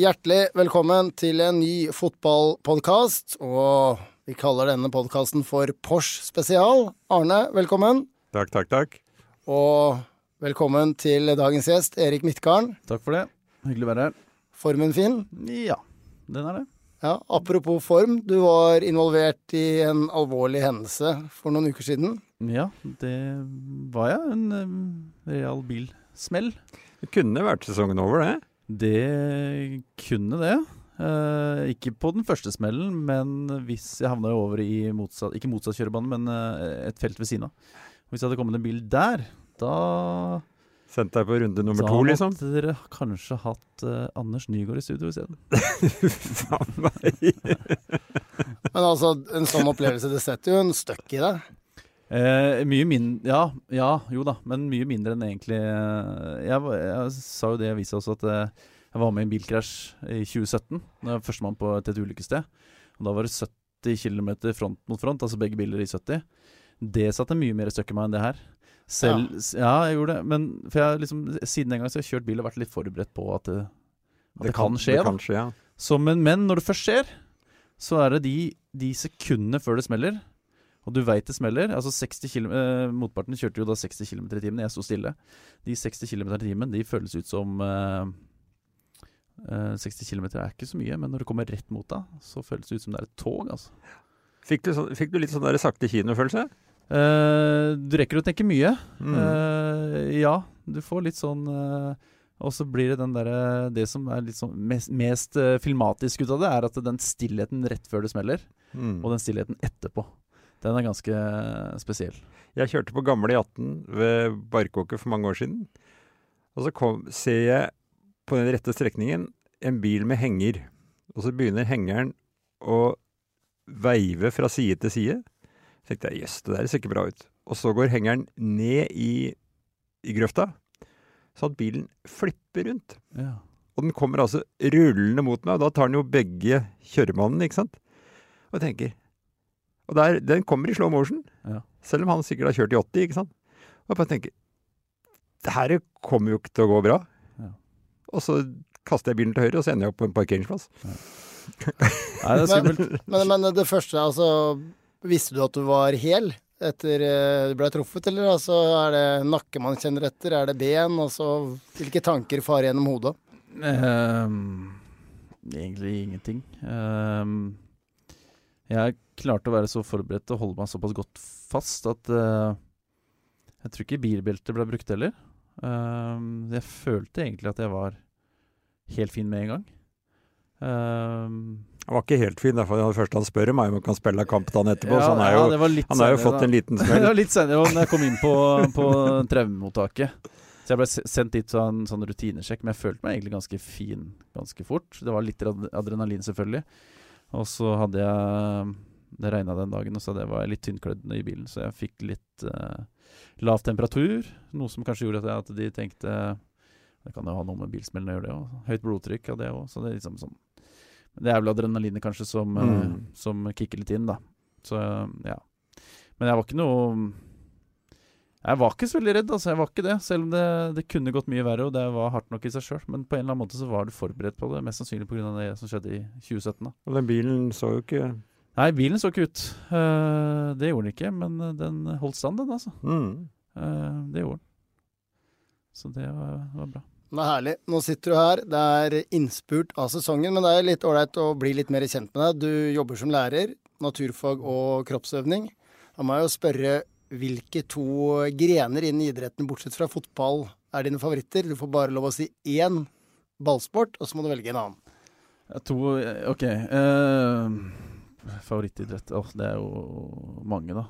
Hjertelig velkommen til en ny fotballpodkast, og vi kaller denne podkasten for Porsch spesial. Arne, velkommen. Takk, takk, takk. Og velkommen til dagens gjest, Erik Midtgarden. Takk for det. Hyggelig å være her. Formen fin? Ja, den er det. Ja, Apropos form, du var involvert i en alvorlig hendelse for noen uker siden. Ja, det var jeg. En um, real bilsmell. Det kunne vært sesongen over, det. Det kunne det. Eh, ikke på den første smellen, men hvis jeg havna over i motsatt Ikke motsatt kjørebane, men eh, et felt ved siden av. Hvis det hadde kommet en bil der, da Sendt deg på runde nummer da to, liksom. måtte dere kanskje hatt uh, Anders Nygaard i studio isteden. Faen meg. Men altså, en sånn opplevelse, det setter jo en støkk i deg. Eh, mye mindre ja, ja, jo da, men mye mindre enn egentlig eh, jeg, jeg sa jo det i avisa også, at eh, jeg var med i en bilkrasj i 2017. Da jeg var førstemann på et, et ulykkessted. Og da var det 70 km front mot front, altså begge biler i 70. Det satte mye mer støkk i meg enn det her. Selv, ja. ja. jeg gjorde det. Men jeg liksom, siden den gang så har jeg kjørt bil og vært litt forberedt på at det, at det, kan skje. Det kan skje, ja. Så, men, men når det først skjer, så er det de, de sekundene før det smeller. Og du veit det smeller. Altså 60 km, eh, Motparten kjørte jo da 60 km i timen. Jeg sto stille. De 60 km i timen de føles ut som eh, eh, 60 km er ikke så mye, men når det kommer rett mot deg, så føles det ut som det er et tog. altså. Fikk du, sånn- fikk du litt sånn der sakte kinofølelse? Eh, du rekker å tenke mye. Mm. Eh, ja, du får litt sånn eh, Og så blir det den der, Det som er sånn mest, mest eh, filmatisk ut av det, er at den stillheten rett før det smeller, Mm. og den stillheten etterpå, den er ganske spesiell. Jeg kjørte på gamle E18 ved Barkåker for mange år siden. Og så kom, ser jeg på den rette strekningen en bil med henger. Og så begynner hengeren å veive fra side til side. Så tenkte jeg jøss, det der ser ikke bra ut. Og så går hengeren ned i, i grøfta, sånn at bilen flipper rundt. Ja. Og den kommer altså rullende mot meg, og da tar den jo begge kjøremannene, ikke sant? Og jeg tenker Og der, den kommer i slow motion, Ja. selv om han sikkert har kjørt i 80, ikke sant? Og jeg bare tenker Det her kommer jo ikke til å gå bra. Ja. Og så kaster jeg bilen til høyre, og så ender jeg opp på en parkeringsplass. Nei, det er skummelt. Men, men det første, altså Visste du at du var hel etter eh, du ble truffet, eller altså, er det nakke man kjenner etter? Er det ben? Altså, hvilke tanker farer gjennom hodet? Um, egentlig ingenting. Ehm, jeg klarte å være så forberedt og holde meg såpass godt fast at uh, jeg tror ikke bilbeltet ble brukt heller. Uh, jeg følte egentlig at jeg var helt fin med en gang. Uh, Han var ikke helt fin, derfor det første han spør om, er om han kan spille kampdagen etterpå. så han, er jo, ja, han har jo fått da. en liten det var litt senere, da jeg kom inn på, på traumemottaket. Så jeg ble sendt dit til en sånn rutinesjekk, men jeg følte meg egentlig ganske fin ganske fort. Det var litt adrenalin, selvfølgelig. Og så hadde jeg Det regna den dagen, og så det var jeg litt tynnkledd i bilen, så jeg fikk litt uh, lav temperatur. Noe som kanskje gjorde at, jeg, at de tenkte Det kan jo ha noe med bilsmellen å gjøre, det òg. Høyt blodtrykk av det òg. Så det er liksom sånn Det er vel adrenalinet kanskje som, mm. uh, som kicker litt inn, da. Så ja. Men jeg var ikke noe Jeg var ikke så veldig redd, altså. Jeg var ikke det. Selv om det, det kunne gått mye verre, og det var hardt nok i seg sjøl. Men på en eller annen måte så var du forberedt på det. Mest sannsynlig pga. det som skjedde i 2017. da Og den bilen så jo ikke Nei, bilen så ikke ut. Uh, det gjorde den ikke, men eh, den holdt stand, den, altså. mm. Uh, det gjorde den. Så det var, var bra. Det er herlig. Nå sitter du her. Det er innspurt av sesongen, men det er litt ålreit å bli litt mer kjent med deg. Du jobber som lærer, naturfag og kroppsøvning. Da må jeg jo spørre hvilke to grener innen idretten, bortsett fra fotball, er dine favoritter? Du får bare lov å si én ballsport, og så må du velge en annen. To eh, OK. Uh, favorittidrett Åh, det er jo mange, da.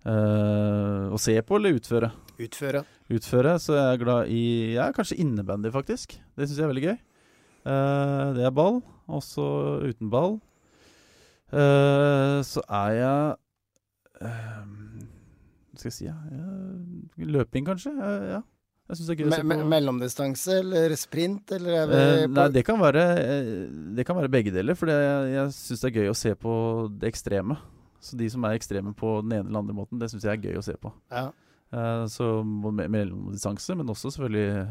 Uh, å se på eller utføre? Utføre. Utføre, så jeg er glad i Jeg er kanskje innebandy, faktisk. Det syns jeg er veldig gøy. Uh, det er ball. Også uten ball. Så er jeg skal jeg si? Ja? Ja, løping, kanskje? Ja. Jeg synes det er gøy å se se me på. mellomdistanse eller sprint, eller er Eh, nei, det kan være eh, Det kan være begge deler. For jeg, jeg syns det er gøy å se på det ekstreme. Så de som er ekstreme på den ene eller andre måten, det syns jeg er gøy å se på. ja. Eh, så mellomdistanse, men også selvfølgelig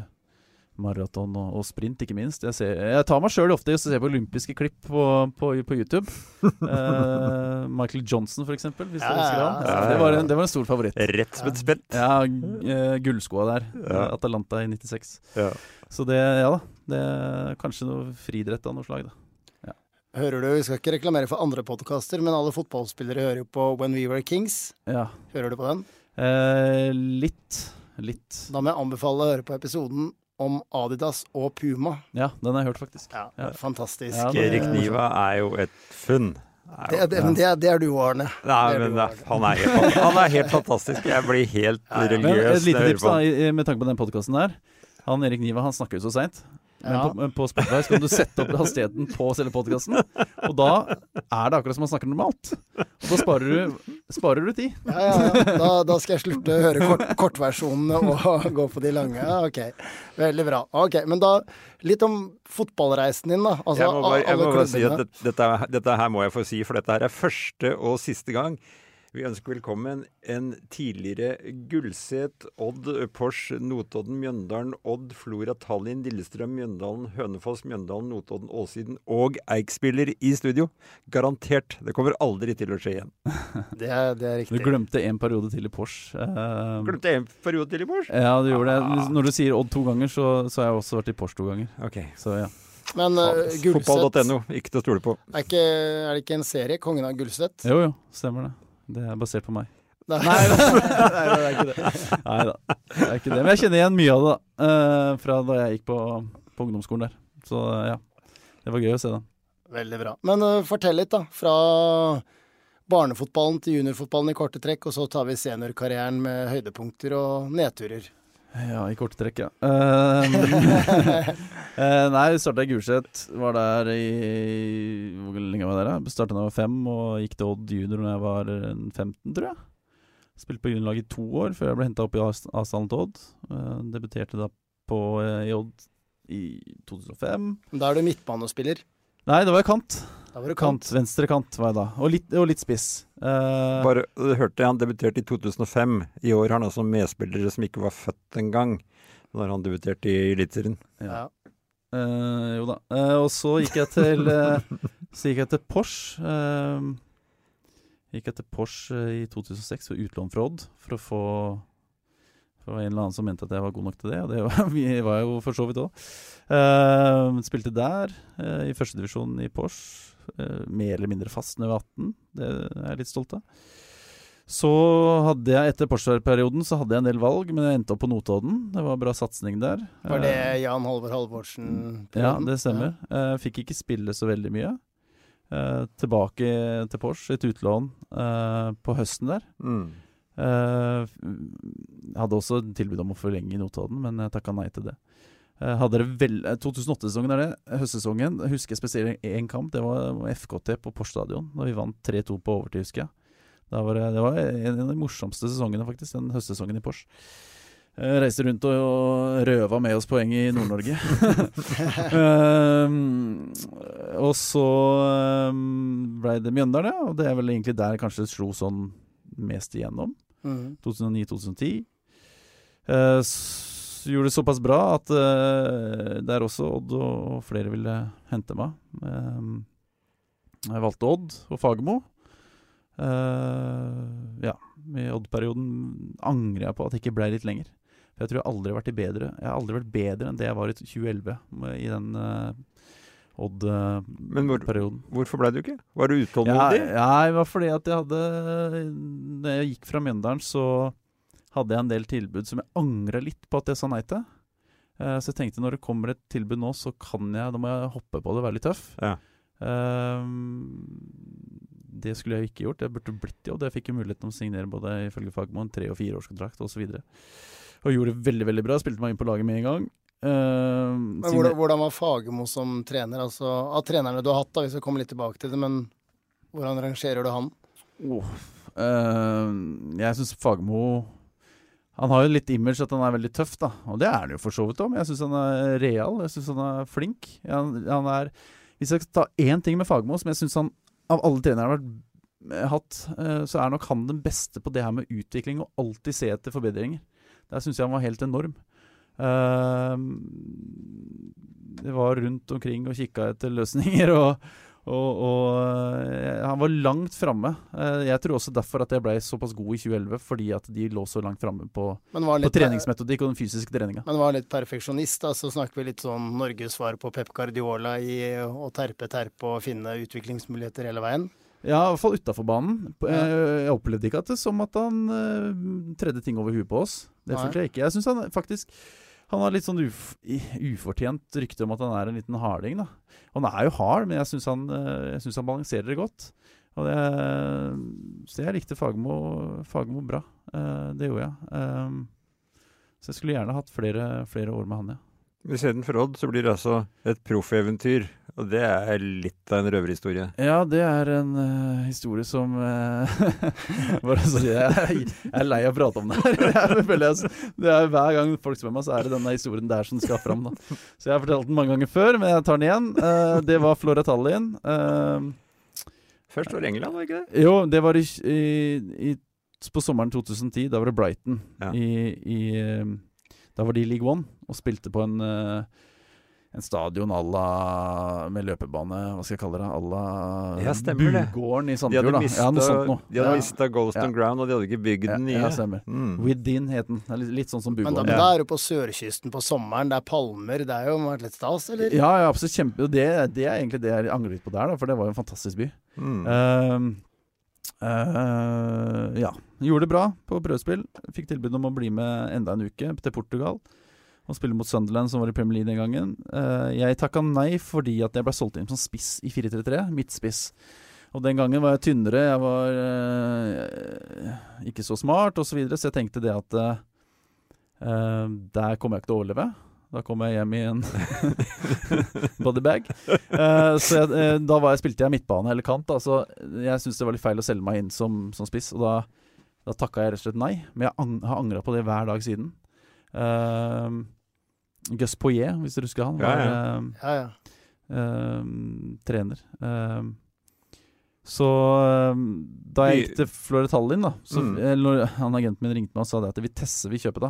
maraton og, og sprint, ikke minst. Jeg, ser, jeg tar meg sjøl ofte i å se på olympiske klipp på, på, på YouTube. uh, Michael Johnson, for eksempel. Hvis Ja, ja, ja, Det, var en, det var en stor favoritt. Rett som et spett. Ja, eh, gullskoa der. Ja. Atalanta i 96. Ja. Så det, ja da. Det er kanskje noe friidrett av noe slag, da. Hører du, Vi skal ikke reklamere for andre podkaster, men alle fotballspillere hører jo på When We Were Kings. Ja. Hører du på den? Eh, litt. Litt. Da må jeg anbefale å høre på episoden om Adidas og Puma. Ja, den har jeg hørt, faktisk. Ja, Ja. Fantastisk. Ja, det- Erik Niva er jo et funn. Det, er, det, men det, er- det er du, Arne. Nei, er men du, Arne. han, er helt, han er helt fantastisk. Jeg blir helt Ja, ja. Men religiøs. et lite tips da, med tanke på den podkasten der. Han Erik Niva han snakker jo så seint. Men Ja. på, på Spotify så kan du sette opp hastigheten på selve podkasten. Og da er det akkurat som man snakker normalt. Og da sparer du, sparer du tid. Ja, ja, ja. Da, da skal jeg slutte å høre kort, kortversjonene og gå på de lange. Ja, ok, Veldig bra. Ok, Men da litt om fotballreisen din, da. Altså, jeg må bare, jeg må bare si at dette, dette, dette her må jeg få si, for dette her er første og siste gang. Vi ønsker velkommen en tidligere Gullset, Odd, Pors, Notodden, Mjøndalen, Odd, Flora, Tallinn, Lillestrøm, Mjøndalen, Hønefoss, Mjøndalen, Notodden, Åssiden og Eik-spiller i studio. Garantert. Det kommer aldri til å skje igjen. Det er, det er Du glemte en periode til i Porsche. Uh, Glemte en periode til i Pors. ja, du gjorde det. Ah. Når du sier Odd to ganger, så, så har jeg også vært i Porsche to ganger. Ok. Så ja. Men uh, Gulset, Fotball.no, ikke til å stole på. er, ikke, er det ikke en serie? 'Kongen av Gullset? Jo, jo, stemmer det. Det er basert på meg. Nei. Nei, nei, nei, det er ikke det. Nei da, det er ikke det. Men jeg kjenner igjen mye av det da, eh, fra da jeg gikk på, på ungdomsskolen der. Så ja, det var gøy å se det. Veldig bra. Men uh, fortell litt, da. Fra barnefotballen til juniorfotballen i korte trekk, og så tar vi seniorkarrieren med høydepunkter og nedturer. Ja, i korte trekk, ja. Uh, uh, nei, starta i Gulset. Var der i Hvor lenge var jeg der? Starta da jeg var fem, og gikk til Odd junior da jeg var eh, 15, tror jeg. Spilte på juniorlaget i to år før jeg ble henta opp i avstanden til Odd. Uh, debuterte da på, eh, i Odd i 2005. Da er du midtbanespiller. Nei, det var jeg kant. Da var det Kant, kant. Venstre kant var jeg da. Og litt, og litt spiss. Uh, Bare, du hørte han debuterte i 2005. I år har han altså medspillere som ikke var født engang. Når han debuterte i Eliteserien. Ja. Uh, jo da. Uh, og så gikk jeg til eh, Så gikk jeg til Porsche. eh, gikk jeg til Porsche i 2006 for utlån fra Odd for å få det var en eller annen som mente at jeg var god nok til det, og det var, vi var jeg jo for så vidt òg. spilte der, uh, i førstedivisjon i Porsch. Uh, mer eller mindre fast når jeg var 18. Det er jeg litt stolt av. Så hadde jeg etter Porsche-perioden så hadde jeg en del valg, men jeg endte opp på Notodden. Det var bra satsing der. Var det Eh, Jan Halvor Halvorsen? ja, det stemmer. Eh, fikk ikke spille så veldig mye. Eh, tilbake til Porsche, et utlån eh, på høsten der. Mm. Eh, hadde også tilbud om å forlenge Notodden, men jeg takka nei til det. Eh, hadde det vel, eh, 2008-sesongen er det, høstsesongen. Husker jeg spesielt én kamp. Det var FKT på Porsstadion stadion, da vi vant 3-2 på overtid, husker jeg. Var det, det var en av de morsomste sesongene, faktisk, den høstsesongen i Porsch. Eh, reiste rundt og, og røva med oss poeng i Nord-Norge. um, og så um, blei det Mjøndalen, ja. Og det er vel egentlig der kanskje det slo sånn mest igjennom. Mhm. 2009-2010. Uh, gjorde det såpass bra at uh, der også Odd og flere ville hente meg. Um, jeg valgte Odd og Fagermo. Uh, ja, i Odd-perioden angrer jeg på at det ikke ble litt lenger. For jeg tror jeg aldri har vært i bedre Jeg har aldri vært bedre enn det jeg var i 2011, i den uh, Men hvor, Odd-perioden. hvorfor ble du ikke? Var du utålmodig? ja, det var fordi at jeg hadde Da jeg gikk fra Mjøndalen, så hadde jeg en del tilbud som jeg angra litt på at jeg sa nei til. Eh, så jeg tenkte når det kommer et tilbud nå, så kan jeg Da må jeg hoppe på det og være litt tøff. Ja. Ehm, det skulle jeg ikke gjort. Jeg burde blitt i Odd. Jeg fikk jo muligheten til å signere både ifølge Fagermo en tre- og fireårskontrakt osv. Og, så og gjorde det veldig veldig bra. Spilte meg inn på laget med en gang. Uh, men hvordan, hvordan, var Fagermo som trener? Altså, av trenerne du har hatt, da, hvis vi kommer litt tilbake til det, men hvordan rangerer du han? Oh, uh, jeg syns Fagermo Han har jo litt image at han er veldig tøff, da. Og det er han jo for så vidt òg, men jeg syns han er real. Jeg syns han er flink. Han, han er Hvis jeg skal ta én ting med Fagermo som jeg syns han av alle trenere har Eh, hatt, uh, så er nok han den beste på det her med utvikling og alltid se etter forbedringer. Der syns jeg han var helt enorm. Uh, det var rundt omkring og kikka etter løsninger, og, og, og uh, han var langt framme. Uh, jeg tror også derfor at jeg ble såpass god i 2011, fordi at de lå så langt framme på, på treningsmetodikk og den fysiske treninga. Men var litt perfeksjonist, da, så snakker vi litt sånn Norges svar på Pep Guardiola i å terpe, terpe og finne utviklingsmuligheter hele veien? Ja, i hvert fall utafor banen. Eh, jeg opplevde ikke at det som at han tredde ting over huet på oss. Det følte jeg ikke. Jeg syns han faktisk Han har litt sånn uf, ufortjent rykte om at han er en liten harding, da. Han er jo hard, men jeg syns han, uh, han, balanserer det godt. Og det, så jeg likte Fagermo, Fagermo bra. Uh, det gjorde jeg. Um, så jeg skulle gjerne hatt flere, flere år med han, ja. Istedenfor Odd så blir det altså et proffeventyr. Og det er litt av en røverhistorie. Ja, det er en uh, historie som uh, Bare så jeg, jeg, er lei av å prate om det her. Jeg, det er Hver gang folk spør meg, så er det denne historien der som skal fram. Da. Så jeg har fortalt den mange ganger før, men jeg tar den igjen. Uh, det var Flora Tallinn. Først var det England, var det ikke det? Jo, det var i, i, i, på sommeren 2010. Da var det Brighton ja. i, Da var de i League One og spilte på en, uh, en stadion à la med løpebane, hva skal jeg kalle det, à la ja, Bugården i Sandefjord. De hadde mista, ja, de mista Golston ja. Ground, og de hadde ikke bygd den nye. Ja, stemmer. Mm. Within het den. Litt, litt sånn som Bugården. Men da, da er du på sørkysten på sommeren, det er palmer, det er jo vært litt stas, eller? Ja, ja absolutt. Kjempe. Det, det, er egentlig det jeg angrer litt på der, da, for det var jo en fantastisk by. Mm. Uh, Uh, ja. Gjorde det bra på prøvespill. Fikk tilbud om å bli med enda en uke til Portugal og spille mot Sunderland, som var i Premier League den gangen. Uh, jeg takka nei fordi at jeg ble solgt inn som spiss i 4-3-3, midtspiss. Og den gangen var jeg tynnere, jeg var eh, ikke så smart osv., så, videre, så jeg tenkte det at eh, der kommer jeg ikke til å overleve. Da kom jeg hjem i en bodybag. Eh, så jeg, da jeg, spilte jeg midtbane eller kant. Da, så jeg syntes det var litt feil å selge meg inn som, som spiss. Og da, da takka jeg rett og slett nei. Men jeg ang har angra på det hver dag siden. Uh, Gus Poyet, hvis du husker han, var ja, ja. Uh, trener. Uh, så da jeg gikk til Flore Tallinn, da så, mm. Når han agenten min ringte meg og sa det at Vitesse vil kjøpe da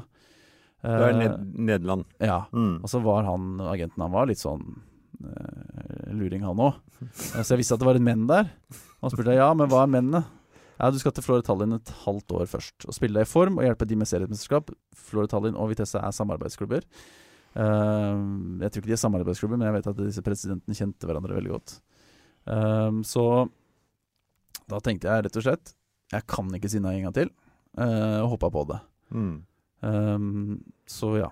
Det er ned Nederland. Ja. Mm. Og så var han agenten Han var litt sånn luring, han òg. så jeg visste at det var en menn der. Og han spurte ja, men hva er mennene? Ja, Du skal til Flore Tallinn et halvt år først og spille deg i form og hjelpe de med seriemesterskap. Flore Tallinn og Vitesse er samarbeidsklubber. Uh, jeg tror ikke de er samarbeidsklubber, men jeg vet at disse presidentene kjente hverandre veldig godt. Uh, så da tenkte jeg rett og slett Jeg kan ikke si nei en gang til, uh, og hoppa på det. Mm. Um, så ja.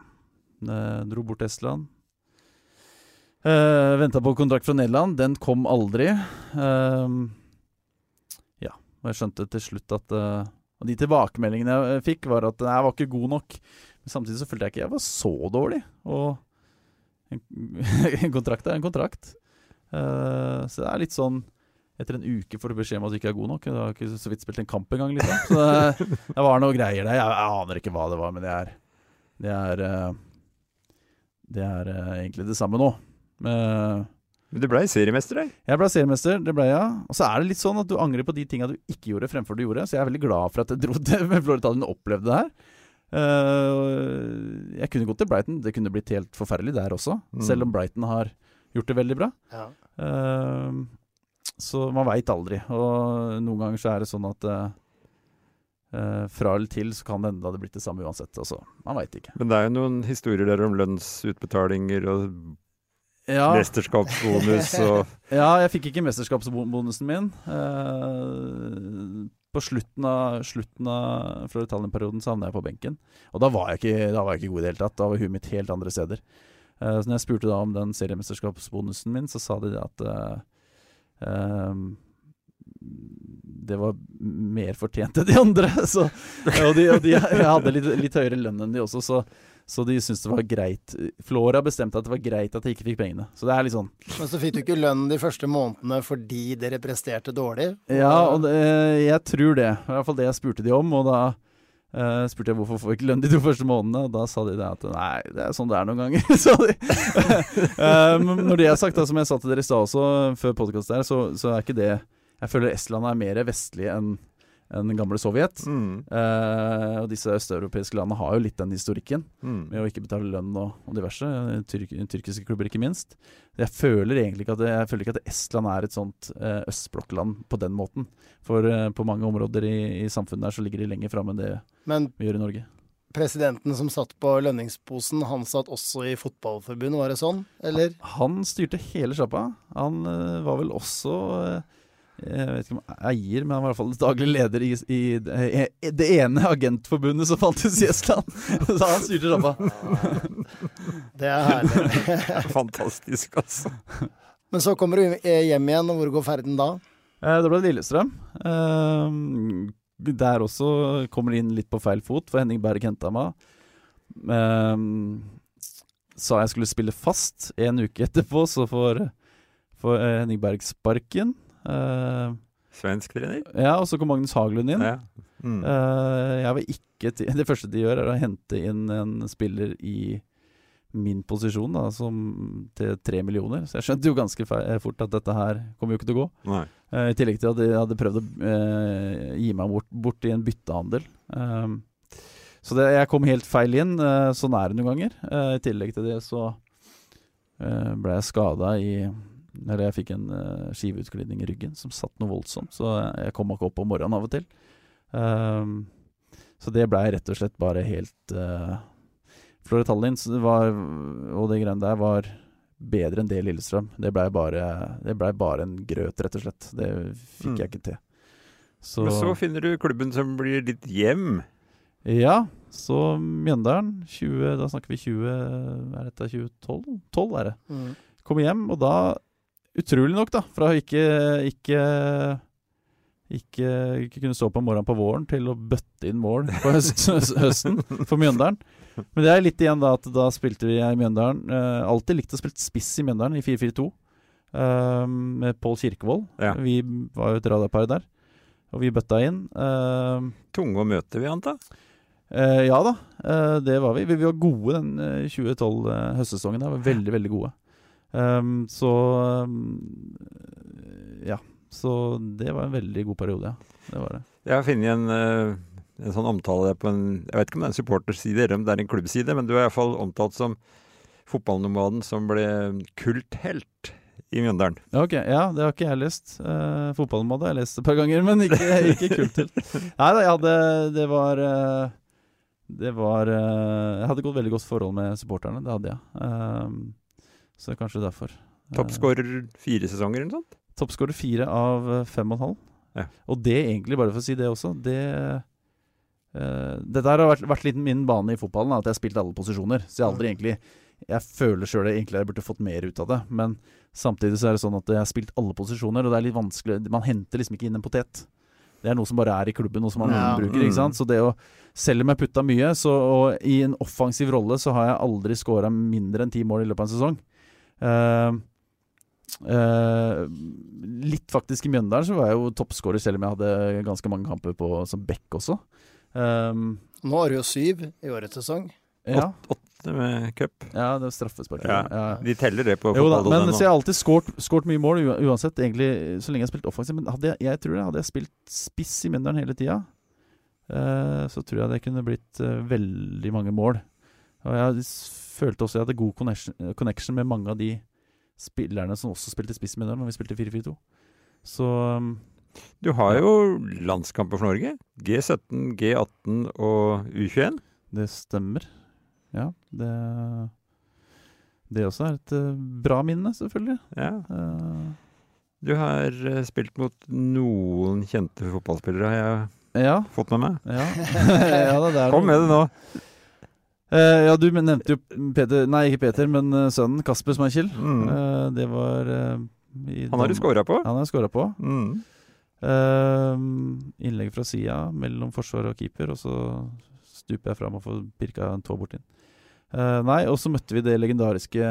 Uh, dro bort til Estland. Uh, Venta på kontrakt fra Nederland. Den kom aldri. Um. Og jeg skjønte til slutt at uh, Og de tilbakemeldingene jeg fikk, var at jeg var ikke god nok. Men samtidig så følte jeg ikke jeg var så dårlig. Og en, en kontrakt er en kontrakt. Uh, så det er litt sånn Etter en uke får du beskjed om at du ikke er god nok. Du har ikke så vidt spilt en kamp engang, liksom. Så det, det, var noe greier der. Jeg, jeg, aner ikke hva det var, men det er Det er, uh, det er egentlig det samme nå. Men du blei seriemester, deg. Jeg blei seriemester, det ble jeg. Og så er det litt sånn at du angrer på de tinga du ikke gjorde, fremfor du gjorde. Så jeg er veldig glad for at jeg dro til Floritalien og opplevde det her. Uh, jeg kunne gått til Brighton. Det kunne blitt helt forferdelig der også, mm. selv om Brighton har gjort det veldig bra. Ja. Uh, så man veit aldri. Og noen ganger så er det sånn at uh, fra eller til så kan det hende det hadde blitt det samme uansett. Altså, man veit ikke. Men det er jo noen historier der om lønnsutbetalinger og ja. mesterskapsbonus og Ja, jeg fikk ikke mesterskapsbonusen min. Uh, på slutten av, slutten av Floritalien-perioden havna jeg på benken. Og da var jeg ikke, var jeg ikke god i det hele tatt. Da var huet mitt helt andre steder. Uh, så når jeg spurte da om den seriemesterskapsbonusen min, så sa de det at uh, uh, det var mer fortjent enn de andre. Så, og de, og de jeg hadde litt, litt høyere lønn enn de også, så, så de syntes det var greit. Flora bestemte at det var greit at jeg ikke fikk pengene. Så det er litt sånn. Men så fikk du ikke lønn de første månedene fordi dere presterte dårlig? Ja, og det, jeg tror det. I hvert fall det jeg spurte de om. Og da uh, spurte jeg hvorfor får ikke lønn de to første månedene, og da sa de det at nei, det er sånn det er noen ganger. sa de. um, når det er sagt, da, som jeg sa til dere i stad også, før podkast der, så, så er ikke det Jeg føler Estland er mer vestlig enn enn gamle Sovjet. Mm. Eh, og disse østeuropeiske landene har jo litt den historikken Mm. med å ikke betale lønn og, og diverse. eh, Tyrk, tyrkiske klubber, ikke minst. Jeg føler egentlig ikke at, det, jeg føler ikke at Estland er et sånt eh, østblokkland på den måten. For eh, på mange områder i, i samfunnet der så ligger de lenger framme enn det Men vi gjør i Norge. presidenten som satt på lønningsposen, han satt også i fotballforbundet, var det sånn? Eller? Han styrte hele sjappa. Han eh, var vel også eh, jeg vet ikke om eier, men han var i hvert fall daglig leder i, i det, det ene agentforbundet som fantes i Estland. Så han styrte sjappa. Det er herlig. Fantastisk, altså. Men så kommer du hjem igjen, og hvor går ferden da? Eh, Da ble det Lillestrøm. Eh, Der også kommer de inn litt på feil fot, for Henning Berg henta meg. Eh, Sa jeg skulle spille fast. En uke etterpå så får, får eh, Henning Berg sparken. Eh, Svensk trener? Ja, og så kom Magnus Haglund inn. Ja. Mm. Uh, Det første de gjør, er å hente inn en spiller i min posisjon, da, som til tre millioner. Så jeg skjønte jo ganske fort at dette her kommer jo ikke til å gå. Eh, I tillegg til at de hadde prøvd å uh, gi meg bort, bort i en byttehandel. Så det, jeg kom helt feil inn. eh, sånn er det noen ganger. Eh, I tillegg til det så eh, ble jeg skada i Eller jeg fikk en uh, skiveutglidning i ryggen som satt noe voldsomt, så jeg kom meg ikke opp om morgenen av og til. Um, så det blei rett og slett bare helt uh, Flore Tallinn var, og det greiene der var bedre enn det Lillestrøm. Det blei bare, det ble bare en grøt, rett og slett. Det fikk Mm. jeg ikke til. Så, Men så finner du klubben som blir ditt hjem. Ja, så Mjøndalen 20, Da snakker vi 20 Er dette 2012? 12 er det. Mm. Kommer hjem, og da, utrolig nok, da, fra ikke, ikke ikke, ikke kunne stå på morgenen på våren til å bøtte inn mål på høst, høsten for Mjøndalen. Men det er litt igjen da at da spilte vi i Mjøndalen. Uh, alltid likt å spille spiss i Mjøndalen, i 4-4-2, Uh, med Pål Kirkevold. Ja. Vi var jo et radarpar der, og vi bøtta inn. Uh, Tunge å møte, vil jeg anta. Eh, ja da, eh, det var vi. vi. Vi var gode den eh, 2012-høstsesongen. der, var veldig, veldig gode. Um, så um, Ja. Så det var en veldig god periode, ja. Det var det. Jeg har funnet en, eh, en sånn omtale på en Jeg vet ikke om det er en supporterside eller om det er en klubbside, men du er iallfall omtalt som fotballnomaden som ble kulthelt i Mjøndalen. Ok, ja, det har ikke jeg lest. Uh, Fotballmåte har jeg lest et par ganger, men ikke, ikke kult til. Nei da, jeg hadde Det var eh, Det var eh, Jeg hadde gått veldig godt forhold med supporterne, det hadde jeg. Um, så det er kanskje derfor. Eh, Toppskårer fire sesonger eller noe sånt? Toppskårer fire av eh, fem og en halv. Ja. Og det egentlig, bare for å si det også, det Uh, Dette her har vært, vært litt min bane i fotballen, at jeg har spilt alle posisjoner. Så jeg aldri egentlig Jeg føler sjøl egentlig jeg burde fått mer ut av det. Men samtidig så er det sånn at jeg har spilt alle posisjoner, og det er litt vanskelig Man henter liksom ikke inn en potet. Det er noe som bare er i klubben, noe som man Ja. bruker. ikke sant? Så det å Selv om jeg putta mye, så, og i en offensiv rolle, så har jeg aldri scora mindre enn ti mål i løpet av en sesong. Eh, eh, litt faktisk i Mjøndalen så var jeg jo toppskårer, selv om jeg hadde ganske mange kamper på som back også. Um, Nå har du jo syv i årets sesong. ja, Åtte med cup. ja, det var straffespark. Ja. Ja. De teller det på fotball.no. så jeg har alltid skåret skåret mye mål, uansett, egentlig, så lenge jeg har spilt offensivt. Men hadde jeg, jeg tror det, hadde jeg spilt spiss i Mjøndalen hele tida, uh, så tror jeg det kunne blitt uh, veldig mange mål. Og jeg følte også jeg hadde god connection, connection med mange av de spillerne som også spilte spiss Mjøndalen når vi spilte 4-4-2. Så um, Du har jo landskamper for Norge. G17, G18 og U21. det stemmer. Ja, det Det også er et eh, bra minne, selvfølgelig. Ja. Uh, Du har eh, spilt mot noen kjente fotballspillere, har jeg ja. fått med meg. Ja, ja Kom med det nå. Eh, ja, du nevnte jo Peter Nei, ikke Peter, men uh, sønnen Kasper Schmeichel. Mm. Uh, det var Han har du scora på. Han har scora på. Mm. Innlegg fra sida mellom forsvar og keeper, og så stuper jeg fram og får pirka en tå bort inn. Nei, og så møtte vi det legendariske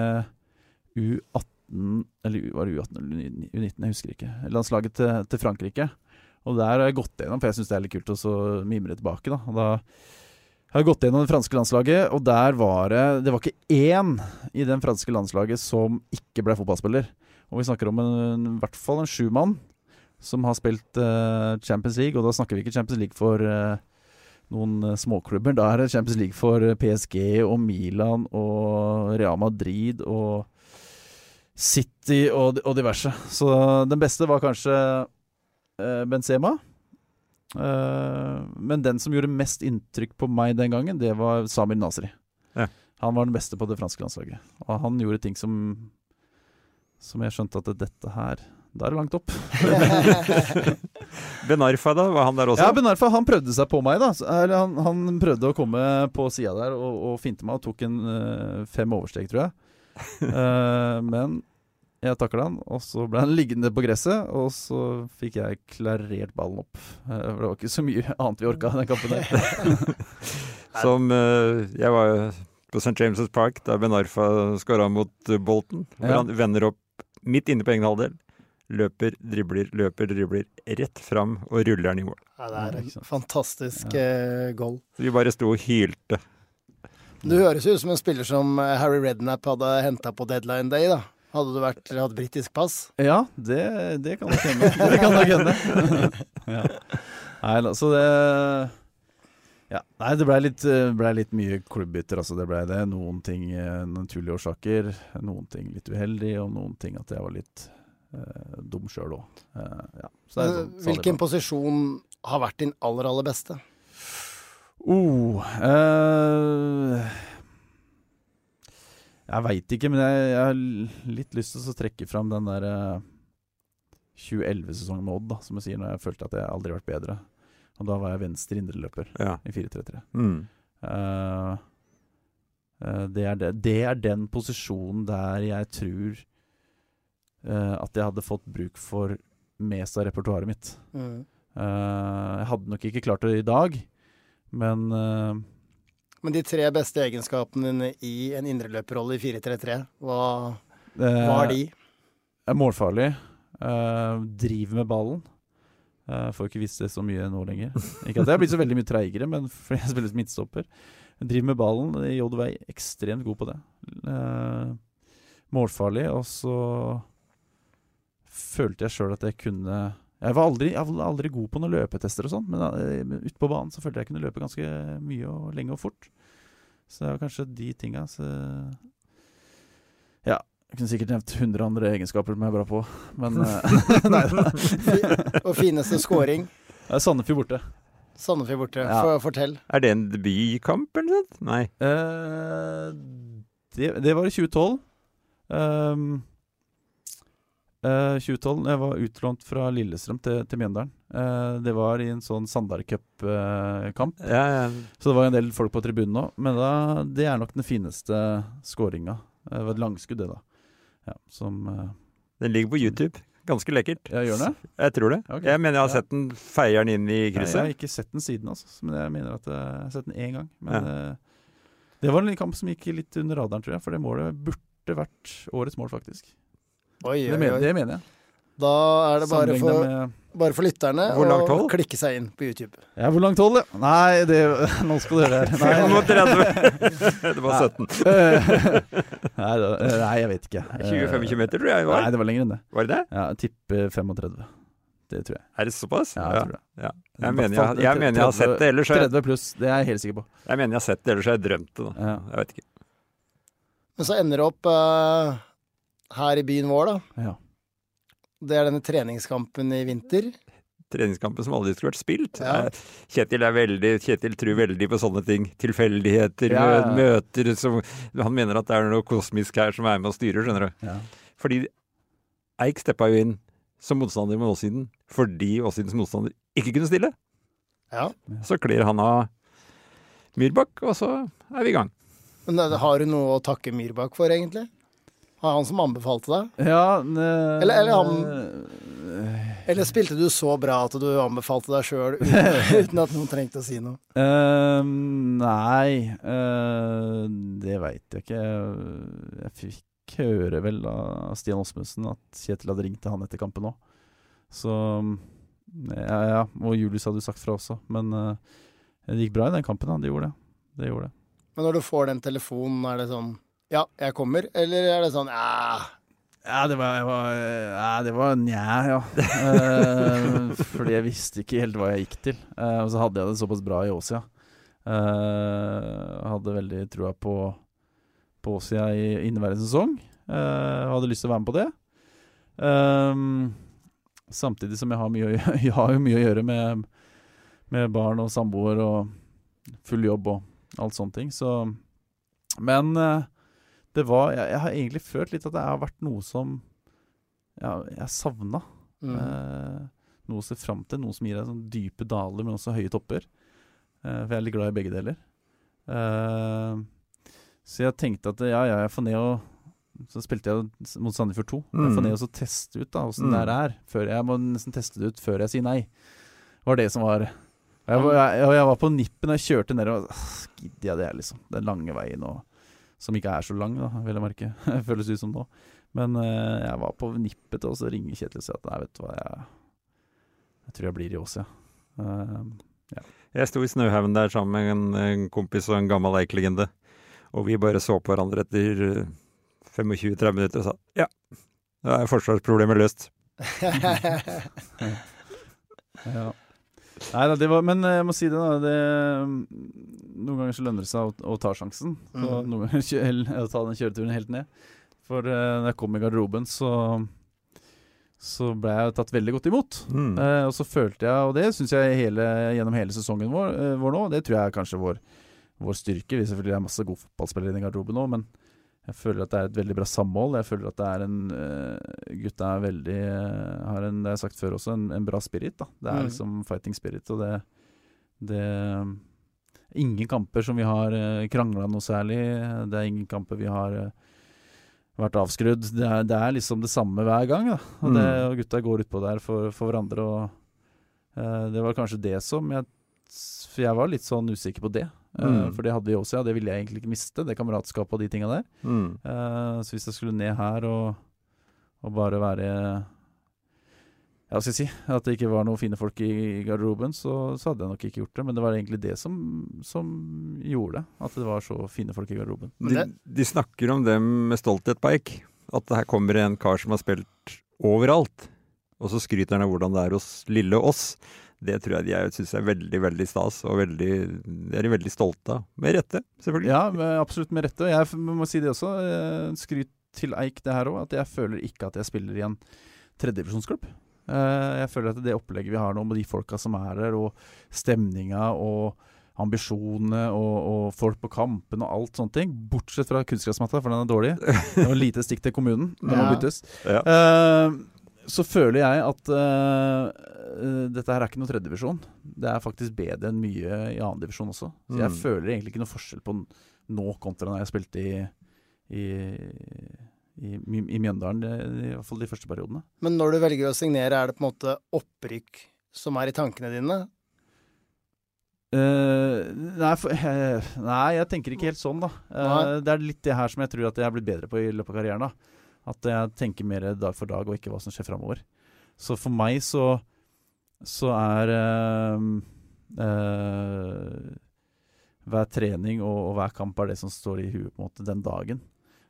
U18 Eller var det U18 eller U19, jeg husker ikke. Landslaget til, til Frankrike. Og der har jeg gått gjennom, for jeg syns det er litt kult å så mimre tilbake. da. Og da har gått gjennom det franske landslaget, og der var det Det var ikke én i det franske landslaget som ikke ble fotballspiller. Og vi snakker om en, i hvert fall en sjumann som har spilt uh, Champions League, og da snakker vi ikke Champions League for uh, noen uh, småklubber. Da er det Champions League for PSG og Milan og Real Madrid og City og, og diverse. Så den beste var kanskje Benzema. Men den som gjorde mest inntrykk på meg den gangen, det var Samir Nasri. Ja. Han var den beste på det franske landslaget. Og han gjorde ting som Som jeg skjønte at dette her Da er det langt opp. Ben Arfa, da? Var han der også? Ja, Ben Arfa han prøvde seg på meg. da Eller han, han prøvde å komme på sida der og, og finte meg, og tok en uh, fem oversteg, tror jeg. Uh, men jeg takla han, og så ble han liggende på gresset, og så fikk jeg klarert ballen opp. Uh, for det var ikke så mye annet vi orka i den kampen der. Som Jeg var jo på St. James' Park da Ben Arfa skåra mot Bolton. Hvor Ja. han vender opp midt inne på egen halvdel. Løper, dribler, løper, dribler. Rett fram og ruller den i mål. Ja, det er en fantastisk ja. goal. Så vi bare sto og hylte. Du høres jo ut som en spiller som eh, Harry Redknapp hadde henta på deadline day, da. Hadde du vært, hatt britisk pass? Ja, det, det kan nok hende. Det kan nok hende. ja. Nei da, så det ja. Nei, det blei litt, eh, ble litt mye klubbbytter, altså. Det blei det. Noen ting eh, naturlige årsaker, noen ting litt uheldig, og noen ting at jeg var litt eh, dum sjøl òg. ja. Så det er sånn, Hvilken posisjon har vært din aller, aller beste? Oh, eh, jeg veit ikke, men jeg, jeg har litt lyst til å trekke fram den der eh, 2011-sesongen med Odd, da, som jeg sier, når jeg følte at jeg aldri har vært bedre. Og da var jeg venstre indreløper Ja. i 4-3-3. Mm. Eh, eh, det, er det, det er den posisjonen der jeg tror uh, at jeg hadde fått bruk for mest av repertoaret mitt. Mm. Uh, jeg hadde nok ikke klart det i dag, men eh, Men de tre beste egenskapene dine i en indreløperrolle i 4-3-3, hva, hva eh, er de? er målfarlig. Uh, driver med ballen. Uh, får ikke vist det så mye nå lenger. Ikke at jeg har blitt så veldig mye treigere, men fordi jeg spiller midtstopper. Driver med ballen. JV er ekstremt god på det. Uh, målfarlig. Og så følte jeg sjøl at jeg kunne Jeg var aldri, jeg var aldri god på noen løpetester og sånn, men uh, ute på banen så følte jeg jeg kunne løpe ganske mye og lenge og fort. Så det var kanskje de tinga. Så ja. Jeg kunne sikkert nevnt 100 andre egenskaper som jeg er bra på, men eh, Nei da. Og fineste scoring? Det er Sandefjord borte. Sandefjord borte. Ja. For, fortell. Er det en debutkamp eller noe sånt? Nei. Eh, det, det var i 2012. Um, eh, 2012 Jeg var utlånt fra Lillestrøm til, til Mjøndalen. Uh, det var i en sånn Sandar Cup-kamp. Ja, ja. Så det var en del folk på tribunen òg. Men da, det er nok den fineste scoringa. Eh, Det var et langskudd, det, da. Ja, som Den ligger på YouTube. Ganske lekkert. Ja, gjør det? Jeg tror det. Okay. Jeg mener jeg har sett den feier den inn i Nei, jeg har ikke sett den siden, altså. Men jeg mener at jeg har sett den én gang. Men det var en kamp som gikk litt under radaren, tror jeg. For det målet burde vært årets mål, faktisk. Oi, Det oi, mener, oi. det mener jeg. Da er det bare for, bare for lytterne å klikke seg inn på YouTube. Ja, hvor langt hold, ja? Nei, det Nå skal du høre her. Nei, 30. Det var 17. nei, da, nei, jeg vet ikke. 20-25 meter, tror jeg det var. Nei, det var lenger enn det. Var det det? Ja, tipper 35. Det tror jeg. Er det såpass? Ja, jeg tror det. Ja. Jeg, mener jeg, jeg mener jeg har sett det, ellers 30 pluss, det er jeg helt sikker på. jeg mener jeg har sett det, ellers har jeg drømt det. Da. Jeg vet ikke. Men så ender det opp eh, her i byen vår, da. Ja. Det er denne treningskampen i vinter. Treningskampen som aldri skulle vært spilt. Ja. Eh, Kjetil er veldig Kjetil tror veldig på sånne ting. Tilfeldigheter, Ja, møter som Han mener at det er noe kosmisk her som er med og styrer, skjønner du. Ja. Fordi Eik steppa jo inn som motstander med Åssiden fordi Åssidens motstander ikke kunne stille. Ja. Så kler han av Myrbakk, og så er vi i gang. Men eh, har du noe å takke Myrbakk for, egentlig? Har han som anbefalte deg? Ja, Eller- eller han- Eller spilte du så bra at du anbefalte deg sjøl uten, uten at noen trengte å si noe? Uh, nei, uh, det veit jeg ikke. Jeg, jeg fikk høre vel av Stian Åsmundsen at Kjetil hadde ringt til han etter kampen òg. Så ja, ja. Og Julius hadde jo sagt fra også. Men uh, det gikk bra i den kampen. Da. De gjorde det. De gjorde det. Men når du får den telefonen, er det sånn Ja, jeg kommer? Eller er det sånn ja Ja, det var, var, ja, det var nja, ja. Eh, fordi jeg visste ikke helt hva jeg gikk til. Eh, og så hadde jeg det såpass bra i Åsia. Uh, hadde veldig trua på, på Åsia i inneværende sesong. Eh, hadde lyst til å være med på det. Ehm, samtidig som jeg har, mye, jeg har jo mye å gjøre med, med barn og samboer og full jobb og alt sånne ting. Så Men eh, det var jeg, jeg har egentlig følt litt at det har vært noe som ja, jeg savna. Mm. Eh, noe å se fram til. Noe som gir deg sånn dype daler, men også høye topper. Eh, for jeg er litt glad i begge deler. Eh, så jeg tenkte at ja, ja, jeg får ned og Så spilte jeg mot Sandefjord 2. Jeg får Mm. ned og så teste ut da åssen Mm. det er. Før jeg må nesten teste det ut før jeg sier nei. var det som var Jeg jeg, jeg var på nippen og jeg kjørte nedover. Gidder jeg det, liksom? Den lange veien og Som ikke er så lang, da, vil jeg merke. Føles ut som nå. Men eh, jeg var på nippet til å så ringe Kjetil og si at nei, vet du hva, jeg, jeg tror jeg blir i Ås, ja. Eh, Jeg sto i Snøhaugen der sammen med en, en kompis og en gammel Eik-legende. Og vi bare så på hverandre etter eh, 25-30 minutter og sa ja, da er forsvarsproblemet løst. Ja. Nei da, det var Men eh, jeg må si det, da. Det, noen ganger så lønner det seg å, å ta sjansen. Så mm. noen ganger kjøl, ta den kjøreturen helt ned. For uh, når jeg kom i garderoben, så så ble jeg tatt veldig godt imot. Mm. Uh, og så følte jeg, og det syns jeg hele, gjennom hele sesongen vår, uh, vår nå, det tror jeg er kanskje vår, vår styrke. Vi selvfølgelig er masse gode fotballspillere i garderoben nå, men jeg føler at det er et veldig bra samhold. Jeg føler at det er en uh, Gutta er veldig uh, har en, det har jeg sagt før også, en, en bra spirit. da Det er Mm. liksom fighting spirit, og det, det Ingen kamper som vi har uh, krangla noe særlig. Det er ingen kamper vi har uh, vært avskrudd. Det er, det er liksom det samme hver gang. Da. Og, det, Mm. og gutta går utpå der for, for hverandre. Og uh, det var kanskje det som jeg For jeg var litt sånn usikker på det. Eh, Mm. For det hadde vi også, ja. Det ville jeg egentlig ikke miste. Det kameratskapet og de tinga der. Mm. Uh, så hvis jeg skulle ned her og, og bare være Ja, hva skal jeg si? At det ikke var noen fine folk i garderoben, så, så hadde jeg nok ikke gjort det. Men det var egentlig det som, som gjorde det. At det var så fine folk i garderoben. De, de snakker om dem med stolthet på Eik. At her kommer en kar som har spilt overalt. Og så skryter han av hvordan det er hos lille oss. Det tror jeg de syns synes er veldig veldig stas, og veldig, det er de veldig stolte av. Med rette, selvfølgelig. Ja, med, absolutt med rette. Og jeg må si det også. eh, Skryt til Eik det her òg, at jeg føler ikke at jeg spiller i en tredjedivisjonsklubb. Eh, Jeg føler at det opplegget vi har nå med de folka som er der, og stemninga og ambisjonene og, og folk på kampen og alt sånne ting, bortsett fra kunstgressmatta, for den er dårlig. Det var lite stikk til kommunen. Den må Ja. byttes. Ja. Eh, så føler jeg at eh, eh, dette her er ikke noe tredjedivisjon. Det er faktisk bedre enn mye i annendivisjon også. Så jeg Mm. føler egentlig ikke noe forskjell på nå kontra når jeg spilte i, i, i, i, i Mjøndalen, det- i hvert fall de første periodene. Men når du velger å signere, er det på en måte opprykk som er i tankene dine? Uh, nei, for, uh, nei, jeg tenker ikke helt sånn, da. Eh, det er litt det her som jeg tror at jeg har blitt bedre på i løpet av karrieren. da At jeg tenker mer dag for dag, og ikke hva som skjer framover. Så for meg så Så er øh, øh, Hver trening og, og hver kamp er det som står i huet på en måte den dagen.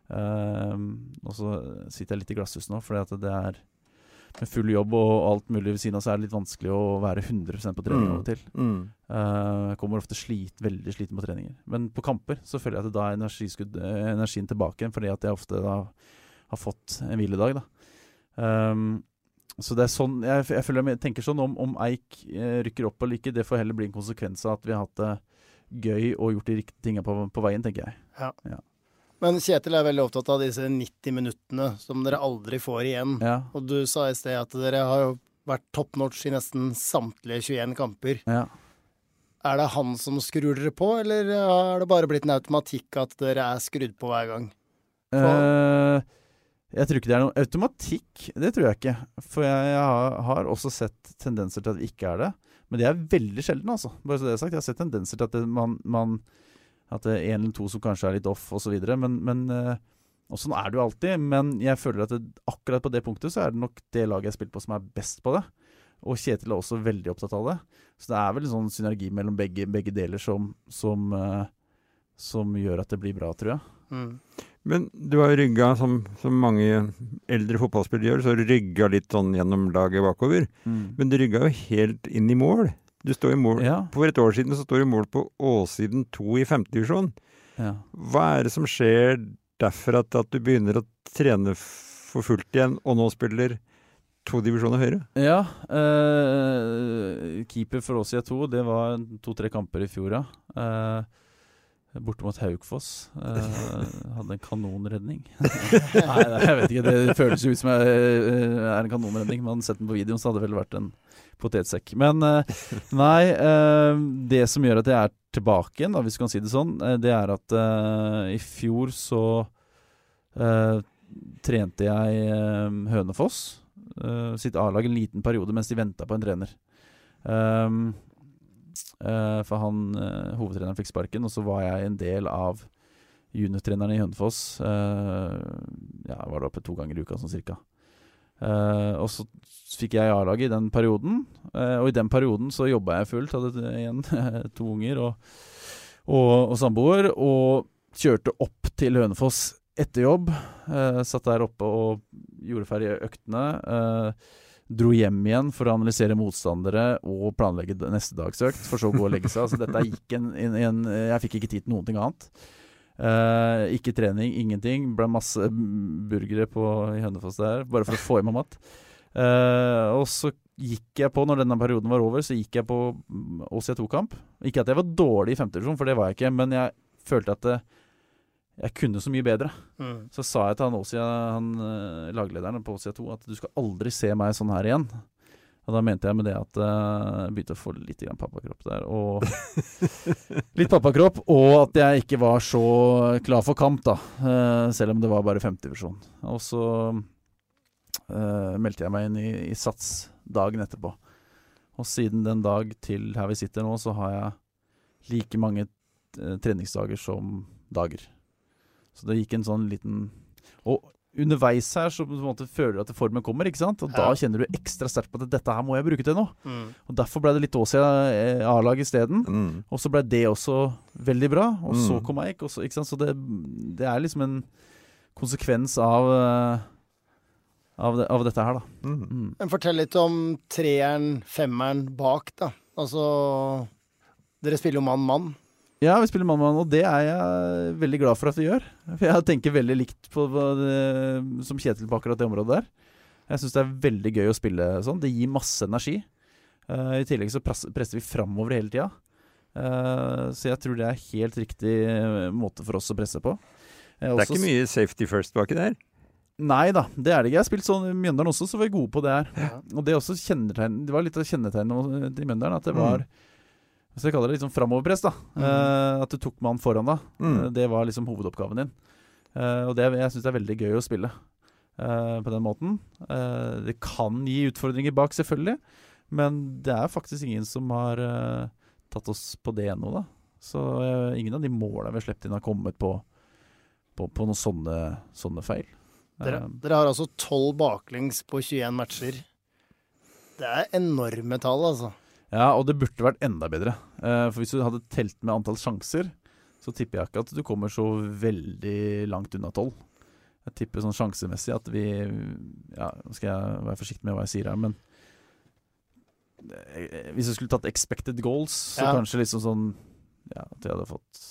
Um, og så sitter jeg litt i glasshus nå, fordi at det er med full jobb og alt mulig ved siden av, så er det litt vanskelig å være 100% på trening av og til. Mm. Uh, Jeg kommer ofte slit, veldig sliten på treninger. Men på kamper så føler jeg at da er energien tilbake igjen, fordi at jeg ofte da har fått en hviledag. Da. Um, så det er sånn Jeg, jeg føler jeg tenker sånn om, om Eik eh, rykker opp eller ikke, det får heller bli en konsekvens av at vi har hatt det gøy og gjort de riktige tinga på, på veien, tenker jeg. Men Kjetil er veldig opptatt av disse 90 minuttene som dere aldri får igjen. Ja, Og du sa i sted at dere har jo vært top notch i nesten samtlige 21 kamper. ja. Er det han som skrur dere på, eller har det bare blitt en automatikk at dere er skrudd på hver gang? Eh, Jeg tror ikke det er noen automatikk. Det tror jeg ikke. For jeg, jeg har, også sett tendenser til at det ikke er det. Men det er veldig sjelden, altså. Bare så det er sagt. Jeg har sett tendenser til at det, man, man At det er en eller to som kanskje er litt off, osv. Men, men eh, Og sånn er det jo alltid. Men jeg føler at det, akkurat på det punktet så er det nok det laget jeg har spilt på som er best på det. Og Kjetil er også veldig opptatt av det. Så det er vel en sånn synergi mellom begge, begge deler som, som, eh, som gjør at det blir bra, tror jeg. Mm. Men du har rygga, som, som mange eldre fotballspillere gjør, så rygga litt sånn gjennom laget bakover. Men du rygga jo helt inn i mål. Du står i mål Ja. For et år siden så står du i mål på Åssiden 2 i femtedivisjon. Ja. Hva er det som skjer derfor at, at du begynner å trene for fullt igjen, og nå spiller to divisjoner høyere? Ja. eh, keeper for Åsia 2, det var to-tre kamper i fjor, ja. Eh, borte mot Haukfoss. Uh, hadde en kanonredning. Nei, jeg vet ikke. Det føles jo ut som jeg eh, er en kanonredning. men sett den på videoen, så hadde det vel vært en potetsekk. Men uh, nei, uh, det som gjør at jeg er tilbake igjen, da, hvis du kan si det sånn, det er at i fjor så trente jeg Hønefoss sitt A-lag en liten periode mens de venta på en trener. Um, for han eh, hovedtreneren fikk sparken, og så var jeg en del av juniortreneren i Hønefoss. Uh, ja, var der oppe to ganger i uka, sånn cirka. Uh, og så fikk jeg A-laget i den perioden, Uh, og i den perioden så jobba jeg fullt. Hadde igjen to unger og, og, og samboer, og kjørte opp til Hønefoss etter jobb. Uh, satt der oppe og gjorde ferdig øktene. Dro hjem igjen for å analysere motstandere og planlegge neste dags økt, for så å gå og legge seg. Altså dette gikk en, en, en Jeg fikk ikke tid til noen ting annet. Uh, ikke trening, ingenting. Ble masse burgere på, i Hønefoss der, bare for å få i meg mat. Uh, og så gikk jeg på, når denne perioden var over, så gikk jeg på mm, Åsia 2-kamp. Ikke at jeg var dårlig i femtedivisjon, for det var jeg ikke, men jeg følte at det, jeg kunne så mye bedre. Mm. Så sa jeg til han, Åsia, han eh, laglederen på Åsia 2 at du skal aldri se meg sånn her igjen. Og da mente jeg med det at eh, jeg begynte å få litt grann pappakropp der. Og litt pappakropp, og at jeg ikke var så klar for kamp, da. eh, selv om det var bare femtedivisjon. Og så uh, meldte jeg meg inn i, i Sats dagen etterpå. Og siden den dag til her vi sitter nå, så har jeg like mange treningsdager som dager. Så det gikk en sånn liten Og underveis her så på en måte føler du at formen kommer, ikke sant? Og da kjenner du ekstra sterkt på at dette her må jeg bruke til noe. Mm. Og derfor ble det litt Åsia eh, A-lag isteden. Mm. Og så ble det også veldig bra. Og så Mm. kom Eik. Og så, ikke sant? Så det, det er liksom en konsekvens av eh, av, det, av dette her, da. Mm. Mm. Men fortell litt om treeren, femmeren bak, da. Altså Dere spiller jo mann-mann. Ja, vi spiller mann-mann, og det er jeg veldig glad for at vi gjør. For jeg tenker veldig likt på det, som Kjetil på akkurat det området der. Jeg syns det er veldig gøy å spille sånn. Det gir masse energi. Uh, I tillegg så press, presser vi framover hele tida. Uh, så jeg tror det er helt riktig eh, måte for oss å presse på. Jeg Det er også ikke mye safety first baki der. Nei da, det er det ikke. Jeg har spilt sånn i Mjøndalen også, så var vi gode på det her. Ja. Og det, er også det var litt av kjennetegnet til Mjøndalen, at det var Hvis jeg kaller det liksom framoverpress, da. Eh, at du tok mann foran deg. Mm. Uh, Det var liksom hovedoppgaven din. Uh, og det, jeg syns det er veldig gøy å spille eh, på den måten. Eh, det kan gi utfordringer bak, selvfølgelig, men det er faktisk ingen som har tatt oss på det ennå, da. Så ingen av de måla vi har sluppet inn, har kommet på, på, på noen sånne, sånne feil. Dere, dere har altså tolv baklengs på 21 matcher. Det er enorme tall, altså. Ja, og det burde vært enda bedre. Eh, for hvis du hadde telt med antall sjanser, så tipper jeg ikke at du kommer så veldig langt unna tolv. Jeg tipper sånn sjansemessig at vi Ja, nå skal jeg være forsiktig med hva jeg sier her, men eh, Hvis jeg skulle tatt expected goals, så Ja. kanskje liksom sånn Ja, at jeg hadde fått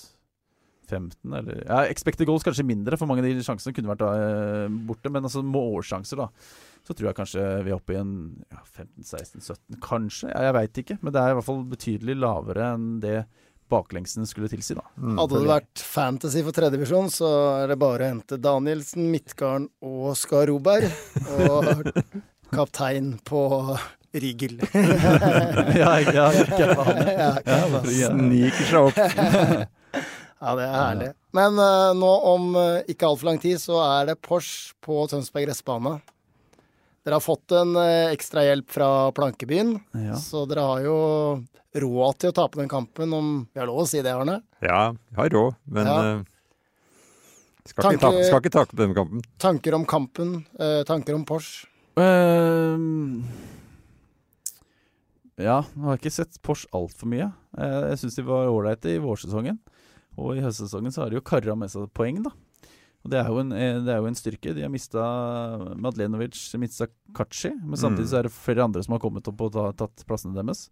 15, eller Ja, expected goals kanskje mindre, for mange av de sjansene kunne vært eh, borte. Men altså målsjanser, da. Så tror jeg kanskje vi er oppe i en ja, 15-16-17, kanskje. Ja, jeg veit ikke. Men det er i hvert fall betydelig lavere enn det baklengsen skulle tilsi, da. Mm. Hadde det vært fantasy for tredjevisjon, så er det bare å hente Danielsen, Midtgarden og Skar Roberg. Og kaptein på Rigel. ja, ja, ja. Sniker seg opp. Ja, det er herlig. Men uh, nå om uh, ikke altfor lang tid så er det Porsche på Tønsberg gressbane. Dere har fått en eh, ekstra hjelp fra Plankebyen, Ja. så dere har jo råd til å tape den kampen, om vi har lov å si det, Arne? Ja, jeg har råd, men Ja. uh, skal, Tanke- ikke tape, skal ikke tape denne kampen. Tanker om kampen, uh, tanker om Porsche. Uh, ja, nå har jeg ikke sett Porsche altfor mye. Jeg syns de var ålreite i vårsesongen. Og i høstsesongen så har de jo kara med seg poeng, da. Og det er jo en, eh, det er jo en styrke. De har mista Madlenovic, mista Kachi, men samtidig Mm. så er det flere andre som har kommet opp og ta, tatt plassene deres.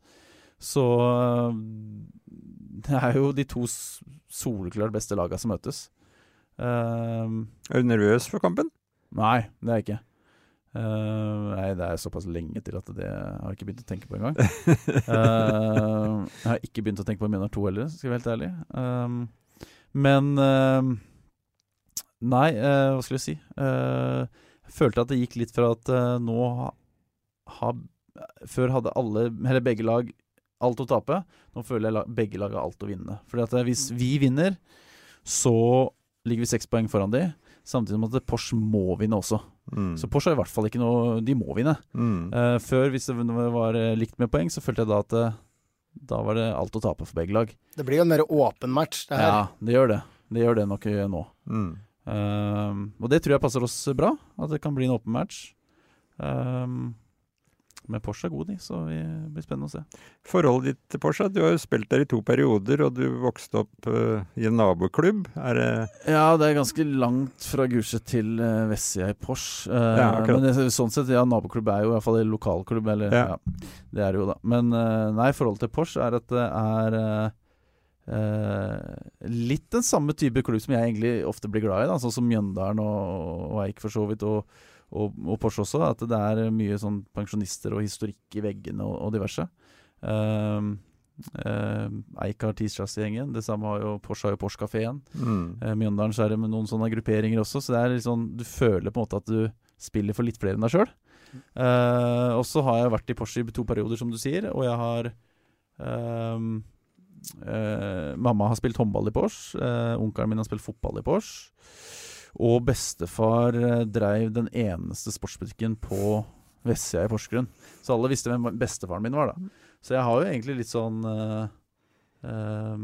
Så eh, det er jo de to soleklart beste laga som møtes. Uh, Er du nervøs for kampen? Nei, det er jeg ikke. Uh, nei, det er såpass lenge til at det har jeg ikke begynt å tenke på engang. uh, jeg har ikke begynt å tenke på Mjøndalen 2 heller, skal jeg være helt ærlig. Um, men um, Nei, eh, hva skulle jeg si? Eh, jeg følte at det gikk litt fra at eh, nå ha, ha, Før hadde alle, eller begge lag, alt å tape. Nå føler jeg la, begge lag har alt å vinne. Fordi at hvis vi vinner, så ligger vi seks poeng foran de. Samtidig med at Porsche må vinne også. Mm. Så Porsche har i hvert fall ikke noe De må vinne. Mm. Uh, før, hvis det var likt med poeng, så følte jeg da at da var det alt å tape for begge lag. Det blir jo en mer åpen match, det her. Ja, det gjør det. Det gjør det nok nå. Mm. Um, og det tror jeg passer oss bra. At det kan bli en åpen match. Um, men Porsche er god, de, så det blir spennende å se. Forholdet ditt til Porsche, du har jo spilt der i to perioder, og du vokste opp uh, i en naboklubb. Er det Ja, det er ganske langt fra Gulset til uh, Vestsida i Porsche. Uh, Ja, men det, sånn sett, ja, naboklubb er jo i hvert fall en lokalklubb. Eller, ja. Ja. det er det jo, da. Men uh, nei, forholdet til Porsche er at det er eh, eh, litt den samme type klubb som jeg egentlig ofte blir glad i. Da, sånn som Mjøndalen og, og Eik for så vidt, og, og, og Porsche også. At det er mye sånn pensjonister og historikk i veggene og, og diverse. Um, eh, Eik har tirsdagsgjengen. Det samme har jo Porsche har jo Porsche-kafeen. mm. Uh, Mjøndalen så er det med noen sånne grupperinger også, så det er litt sånn Du føler på en måte at du spiller for litt flere enn deg sjøl. og så har jeg vært i Porsche i to perioder, som du sier, og jeg har eh, Mamma har spilt håndball i Pors. Uh, onkelen min har spilt fotball i Pors. Og bestefar uh, dreiv den eneste sportsbutikken på vestsida i Porsgrunn. Så alle visste hvem bestefaren min var, da. Så jeg har jo egentlig litt sånn uh, uh,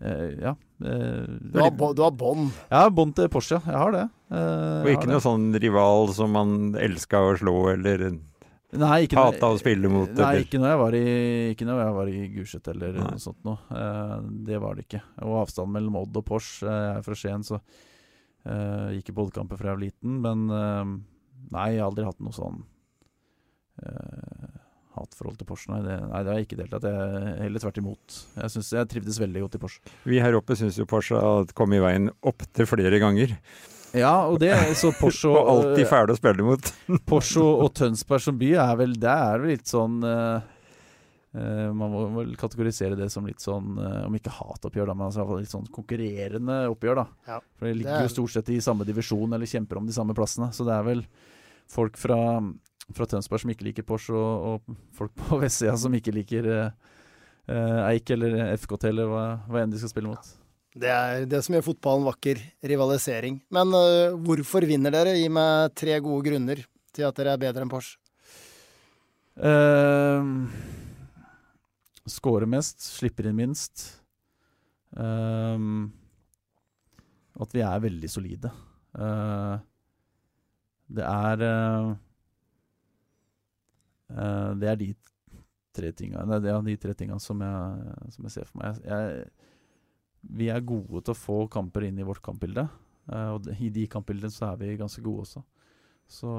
eh, Ja. eh, Du har, bo- du har bånd. Ja, bånd til Porsche. Jeg har det. Eh, Og ikke noe sånn rival som man elska å slå, eller Nei, ikke hata å spille mot, Nei, eller ikke når jeg var i, ikke når jeg var i Gulset eller Nei. noe sånt noe. Eh, det var det ikke. Og avstanden mellom Odd og Porsche eh, Jeg er fra Skien, så uh, gikk i bollkamper fra jeg var liten. Men eh, nei, jeg har aldri hatt noe sånn eh, hatforhold til Porsche. Nei det, nei, det har jeg ikke delt. Jeg er heller tvert imot. Jeg synes jeg trivdes veldig godt i Porsche. Vi her oppe syns jo Porsche har kommet i veien opptil flere ganger. Ja, og det så Porsche Og alltid fæle å spille imot. Porsche og, og Tønsberg som by er vel Det er vel litt sånn eh, eh, Man må vel kategorisere det som litt sånn uh, Om ikke hatoppgjør, da, men altså i hvert fall litt sånn konkurrerende oppgjør. da Ja, For det ligger det er- jo stort sett i samme divisjon eller kjemper om de samme plassene. Så det er vel folk fra, fra Tønsberg som ikke liker Porsche, og, og folk på vestsida som ikke liker eh, eh, Eik eller FKT eller hva, hva enn de skal spille mot. Det er det som gjør fotballen vakker. Rivalisering. Men uh, hvorfor vinner dere? Gi meg tre gode grunner til at dere er bedre enn Porsche. Uh, Skårer mest, slipper inn minst. Uh, at vi er veldig solide. Uh, det er Det er de tre tinga det er de tre tinga som, som jeg ser for meg. Jeg, jeg, vi er gode til å få kamper inn i vårt kampbilde. Uh, og i de kampbildene så er vi ganske gode også. Så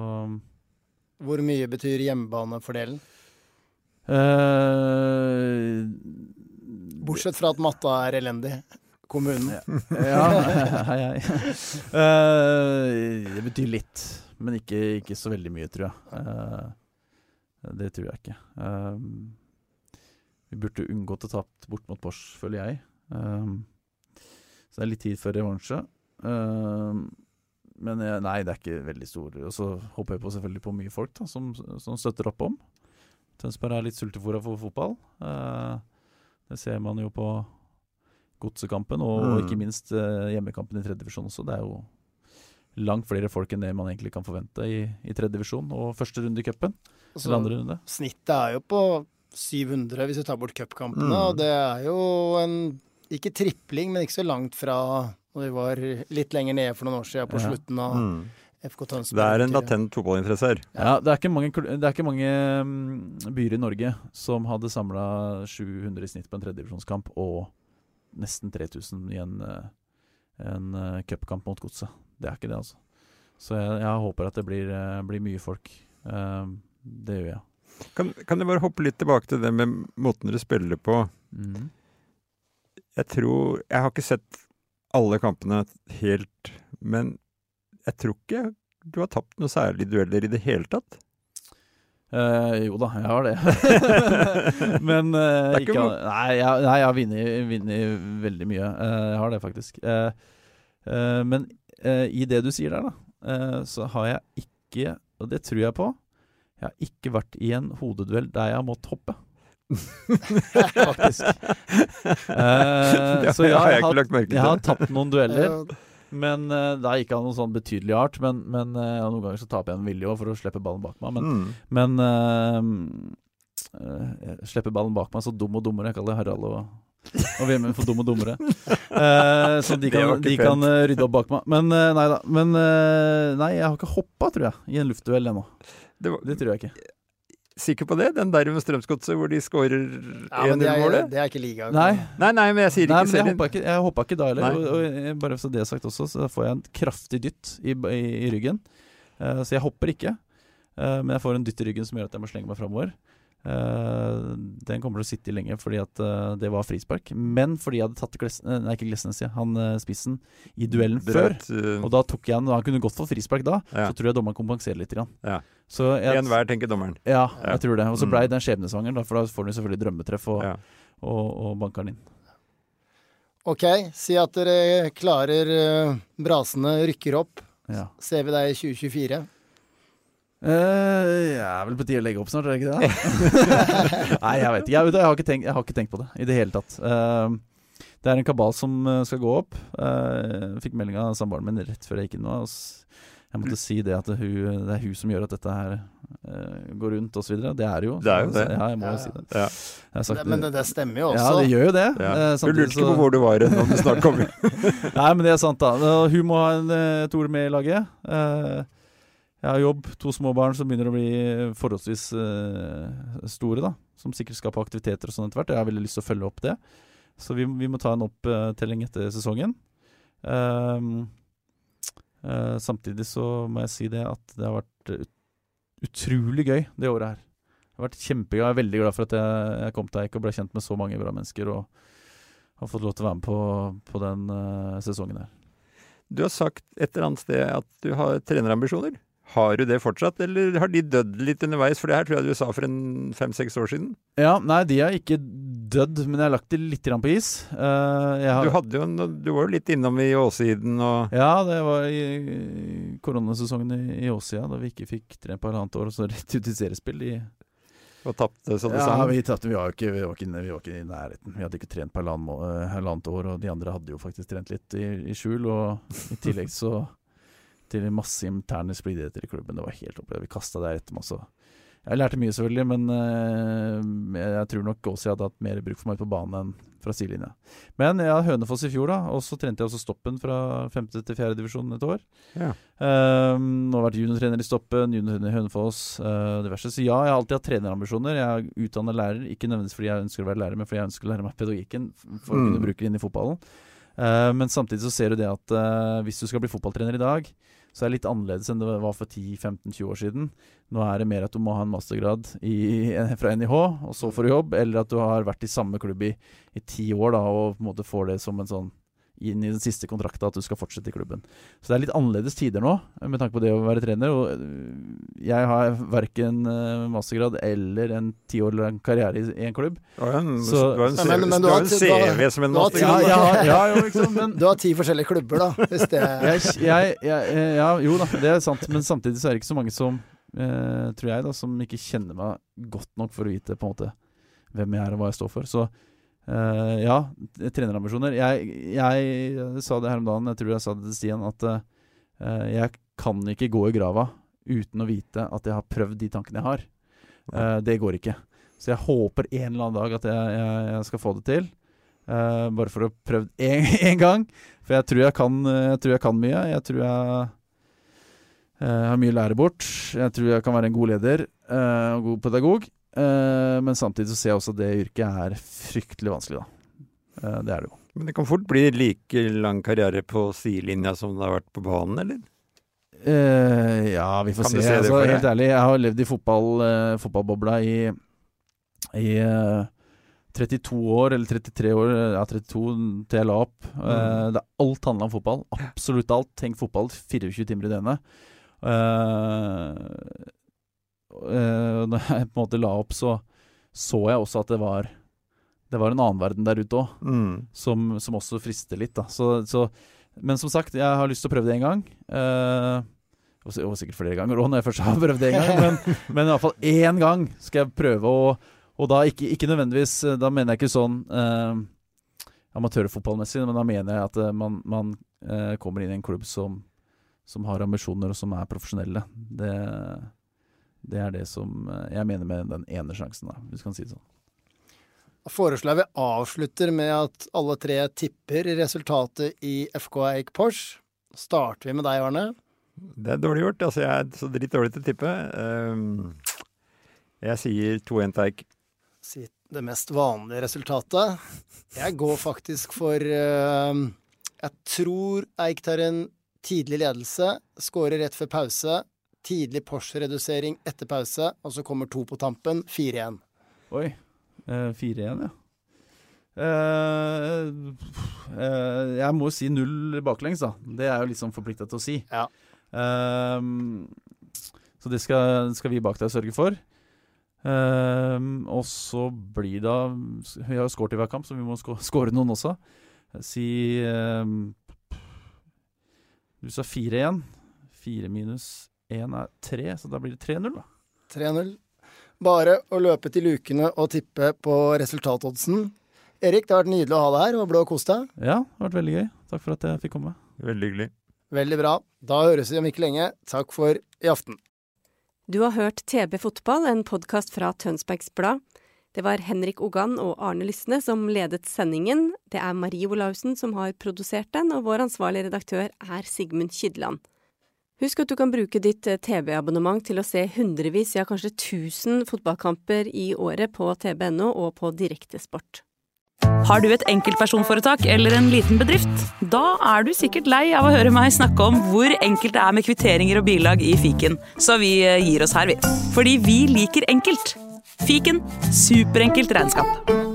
Hvor mye betyr hjemmebanefordelen? Eh, Bortsett fra at matta er elendig. Kommunen. ja, hei, hei. Uh, det betyr litt, men ikke, ikke så veldig mye, tror jeg. Uh, det tror jeg ikke. Eh, vi burde unngått å tapt bort mot Porsche, føler jeg. Eh, så det er litt tid før revansje. Uh, men jeg, nei, det er ikke veldig stor. Og så håper jeg på selvfølgelig på mye folk da, som, som støtter opp om. Tønsberg er litt sultefòra for fotball. Eh, det ser man jo på godsekampen, og Mm. ikke minst eh, hjemmekampen i tredjedivisjon også. Det er jo langt flere folk enn det man egentlig kan forvente i, i tredjedivisjon og første runde i cupen. Altså, andre runde. snittet er jo på 700 hvis vi tar bort cupkampene, Mm. og det er jo en ikke tripling, men ikke så langt fra når vi var litt lenger nede for noen år siden, på Ja. slutten av Mm. FK Tønsberg. Det er en latent fotballinteresse her. Ja, det er ikke mange, det er ikke mange mm, byer i Norge som hadde samla 700 i snitt på en tredjedivisjonskamp og nesten 3000 i en, eh, en eh, cupkamp mot Godset. Det er ikke det, altså. Så jeg, jeg håper at det blir, eh, blir mye folk. Det gjør jeg. Kan, kan du bare hoppe litt tilbake til det med måten dere spiller på? Mhm. Jeg tror Jeg har ikke sett alle kampene helt, men jeg tror ikke du har tapt noe særlig dueller i det hele tatt. Eh, jo da, jeg har det. Men eh, Det ikke ikke, Nei, jeg, nei, jeg har vunnet- veldig mye. Eh, jeg har det, faktisk. Eh, eh, men eh, i det du sier der, da, så har jeg ikke, og det tror jeg på, jeg har ikke vært i en hodeduell der jeg har måttet hoppe. faktisk. Uh, så jeg har har, jeg til. jeg har tapt noen dueller. Men uh, det er ikke av noen sånn betydelig art. Men, men uh, noen ganger så taper jeg en vilje òg for å slippe ballen bak meg. Men, Mm. men uh, eh, jeg slipper ballen bak meg så dum og dummere. Jeg kaller det Harald og, og Vemund for dum og dummere. Uh, så de kan, de kan uh, rydde opp bak meg. Men uh, nei da. Men eh, nei, jeg har ikke hoppa, tror jeg, i en luftduell ennå. Det Det tror jeg ikke. Sikker på det? Den der med Strømsgodset hvor de skårer Ja, men det er, 1-0-målet? det er ikke ligaen. Nei. Nei, nei, men jeg sier Nei, ikke serien. jeg hoppa ikke, jeg hoppa ikke da heller. Og, og bare så det er sagt også, så får jeg en kraftig dytt i, i, i ryggen. Uh, så jeg hopper ikke. uh, men jeg får en dytt i ryggen som gjør at jeg må slenge meg framover. Eh, den kommer til å sitte i lenge fordi at uh, det var frispark. Men fordi jeg hadde tatt Gless, eh, nei, ikke Glesnes, ja, han uh, spissen i duellen før. Uh, Og da tok jeg han, og han kunne gått for frispark da. Ja. Så tror jeg dommeren kompenserer litt. Grann. Ja. Så jeg, En hver, tenker dommeren. ja, Ja. jeg tror det. Og så Mm. blei den skjebnesvangeren, da, for da får du selvfølgelig drømmetreff og, Ja. og, og banker den inn. OK, si at dere klarer brasene, rykker opp. Ja. Ser vi deg i 2024? Eh, jeg er vel på tide å legge opp snart, er det ikke det? Nei, jeg vet ikke. Jeg, jeg, har ikke tenkt, jeg har ikke tenkt på det i det hele tatt. Eh, det er en kabal som eh, skal gå opp. Eh, Jeg fikk melding av samboeren min rett før jeg gikk inn nå. og Jeg måtte si det at det, er hun, det er hun som gjør at dette her eh, går rundt osv. Det er det jo. Det er jo Så- det. Ja, jeg må Ja, jo si det. Ja. Jeg har sagt men det, det stemmer jo også. Ja, det gjør jo det. Ja. hun Du samtidig lurte ikke på hvor du var når du snart kom inn. Nei, men det er sant, da. Hun må ha en, eh, et ord med i laget. Eh, jeg har jobb, to små barn som begynner å bli forholdsvis uh, store, da. Som sikkert skal på aktiviteter og sånn etter hvert. og Jeg har veldig lyst til å følge opp det. Så vi, vi må ta en opptelling etter sesongen. Ehm, uh, samtidig så må jeg si det at det har vært ut, utrolig gøy det året her. Det har vært kjempegøy. Jeg er veldig glad for at jeg, jeg kom til Eik og ble kjent med så mange bra mennesker. og har fått lov til å være med på, på den uh, sesongen her. Du har sagt et eller annet sted at du har trenerambisjoner. Har du det fortsatt, eller har de dødd litt underveis? For det her tror jeg du sa for en fem-seks år siden. Ja, nei, de har ikke dødd, men jeg har lagt det litt på is. Uh, har, Du, jo en, du var jo litt innom i Åssiden og Ja, det var i, koronasesongen i, i Åssida, da vi ikke fikk trent på halvannet år, og så rett ut i seriespill. I, og tapte så det ja, sang. vi tapte. Vi var ikke, vi var ikke, vi var ikke i nærheten. Vi hadde ikke trent på eh, halvannet år, og de andre hadde jo faktisk trent litt i, i skjul. Og i tillegg så til masse interne splidigheter i klubben. Det var helt opplevd. Vi kasta der etter meg også. Jeg lærte mye, selvfølgelig, men eh, jeg, tror nok også jeg hadde hatt mer bruk for meg på banen enn fra sidelinja. Men jeg hadde Hønefoss i fjor, da, og så trente jeg også Stoppen fra femte til fjerde divisjon et år. Ja. Um, har vært juniortrener i Stoppen, juniortrener i Hønefoss, uh, diverse. Så ja, jeg har alltid hatt trenerambisjoner. Jeg er utdannet lærer, ikke nødvendigvis fordi jeg ønsker å være lærer, men fordi jeg ønsker å lære meg pedagogikken for å Mm. kunne bruke det inn i fotballen. Uh, men samtidig så ser du det at uh, hvis du skal bli fotballtrener i dag, så er det litt annerledes enn det var for 10-15-20 år siden. Nå er det mer at du må ha en mastergrad i, fra NIH, og så får du jobb, eller at du har vært i samme klubb i ti år da, og på en måte får det som en sånn inn i den siste kontrakta at du skal fortsette i klubben. Så det er litt annerledes tider nå, med tanke på det å være trener. Og øh, jeg har verken øh, mastergrad eller en ti år lang karriere i, en klubb. En, Så- du har en, CV, men- men du har en ti- du har- CV som en mastergrad. Ja, ja, ja, jo, men Du har ti forskjellige klubber, da. Hvis det jeg, jeg, jeg, ja, jo da, det er sant. Men samtidig så er det ikke så mange som, eh, tror jeg, da, som ikke kjenner meg godt nok for å vite på en måte hvem jeg er og hva jeg står for. Så eh, ja, trenerambisjoner. Jeg, jeg sa det her om dagen, jeg tror jeg sa det til Stian, at uh, jeg kan ikke gå i grava uten å vite at jeg har prøvd de tankene jeg har. Uh, det går ikke. Så jeg håper en eller annen dag at jeg, jeg, jeg skal få det til. Eh, bare for å prøve én gang. For jeg tror jeg, kan, jeg tror jeg kan mye. Jeg tror jeg eh, har mye å lære bort. Jeg tror jeg kan være en god leder eh, og god pedagog. Eh, men samtidig så ser jeg også at det yrket er fryktelig vanskelig, da. Uh, det er det jo. Men det kan fort bli like lang karriere på sidelinja som det har vært på banen, eller? Uh, ja, vi får Kan se. se altså, helt ærlig, jeg har levd i fotball, fotballbobla i, i eh, 32 år, eller 33 år, ja 32 til jeg la opp. Mm. Uh, det er alt handla om fotball. Absolutt alt. Tenk fotball 24 timer i døgnet. Uh, når jeg på en måte la opp, så så jeg også at det var Det var en annen verden der ute òg Mm. som, som også frister litt. Da. Så, så, men som sagt, jeg har lyst til å prøve det en gang. Uh, og, og sikkert flere ganger òg, når jeg først har prøvd det en gang. Men, men i hvert fall én gang skal jeg prøve å Og da ikke, ikke nødvendigvis Da mener jeg ikke sånn uh, amatørfotballmessig, men da mener jeg at eh, man, man uh, kommer inn i en klubb som, som har ambisjoner, og som er profesjonelle. Det, det er det som eh, jeg mener med den ene sjansen, da, hvis du kan si det sånn. Da foreslår jeg vi avslutter med at alle tre tipper resultatet i FK Eik Pors. Starter vi med deg, Arne. Det er dårlig gjort. Altså, jeg er så dritt dårlig til å tippe. Um, jeg sier 2-1 til Eik. Si det mest vanlige resultatet. Jeg går faktisk for eh, Jeg tror Eik tar en tidlig ledelse, skårer rett før pause. Tidlig Porsche-redusering etter pause, og så kommer to på tampen. 4-1. Oi. Eh, 4-1, ja. Eh, eh, jeg må jo si null baklengs, da. Det er jo litt sånn forplikta til å si. Ja. Ehm, så det skal, skal vi bak deg sørge for. Og så blir da Vi har jo skåret i hver kamp, så vi må skåre noen også. Si Du sa 4-1. 4 minus 1 er tre, så da blir det 3-0, da. 3-0. Bare å løpe til lukene og tippe på resultatoddsen. Erik, det har vært nydelig å ha deg her. og blå kost deg. Ja, det har vært veldig gøy. Takk for at jeg fikk komme. Veldig hyggelig. Veldig bra. Da høres vi om ikke lenge. Takk for i aften. Du har hørt TB Fotball, en podkast fra Tønsbergs Blad. Det var Henrik Ogan og Arne Lysne som ledet sendingen. Det er Marie Olaussen som har produsert den, og vår ansvarlige redaktør er Sigmund Kydland. Husk at du kan bruke ditt eh, TV-abonnement til å se hundrevis, ja kanskje tusen fotballkamper i året på tb.no og på Direktesport. Har du et enkeltpersonforetak eller en liten bedrift? Da er du sikkert lei av å høre meg snakke om hvor enkelt det er med kvitteringer og bilag i fiken, så vi eh, gir oss her, vi. Fordi vi liker enkelt. Fiken superenkelt regnskap.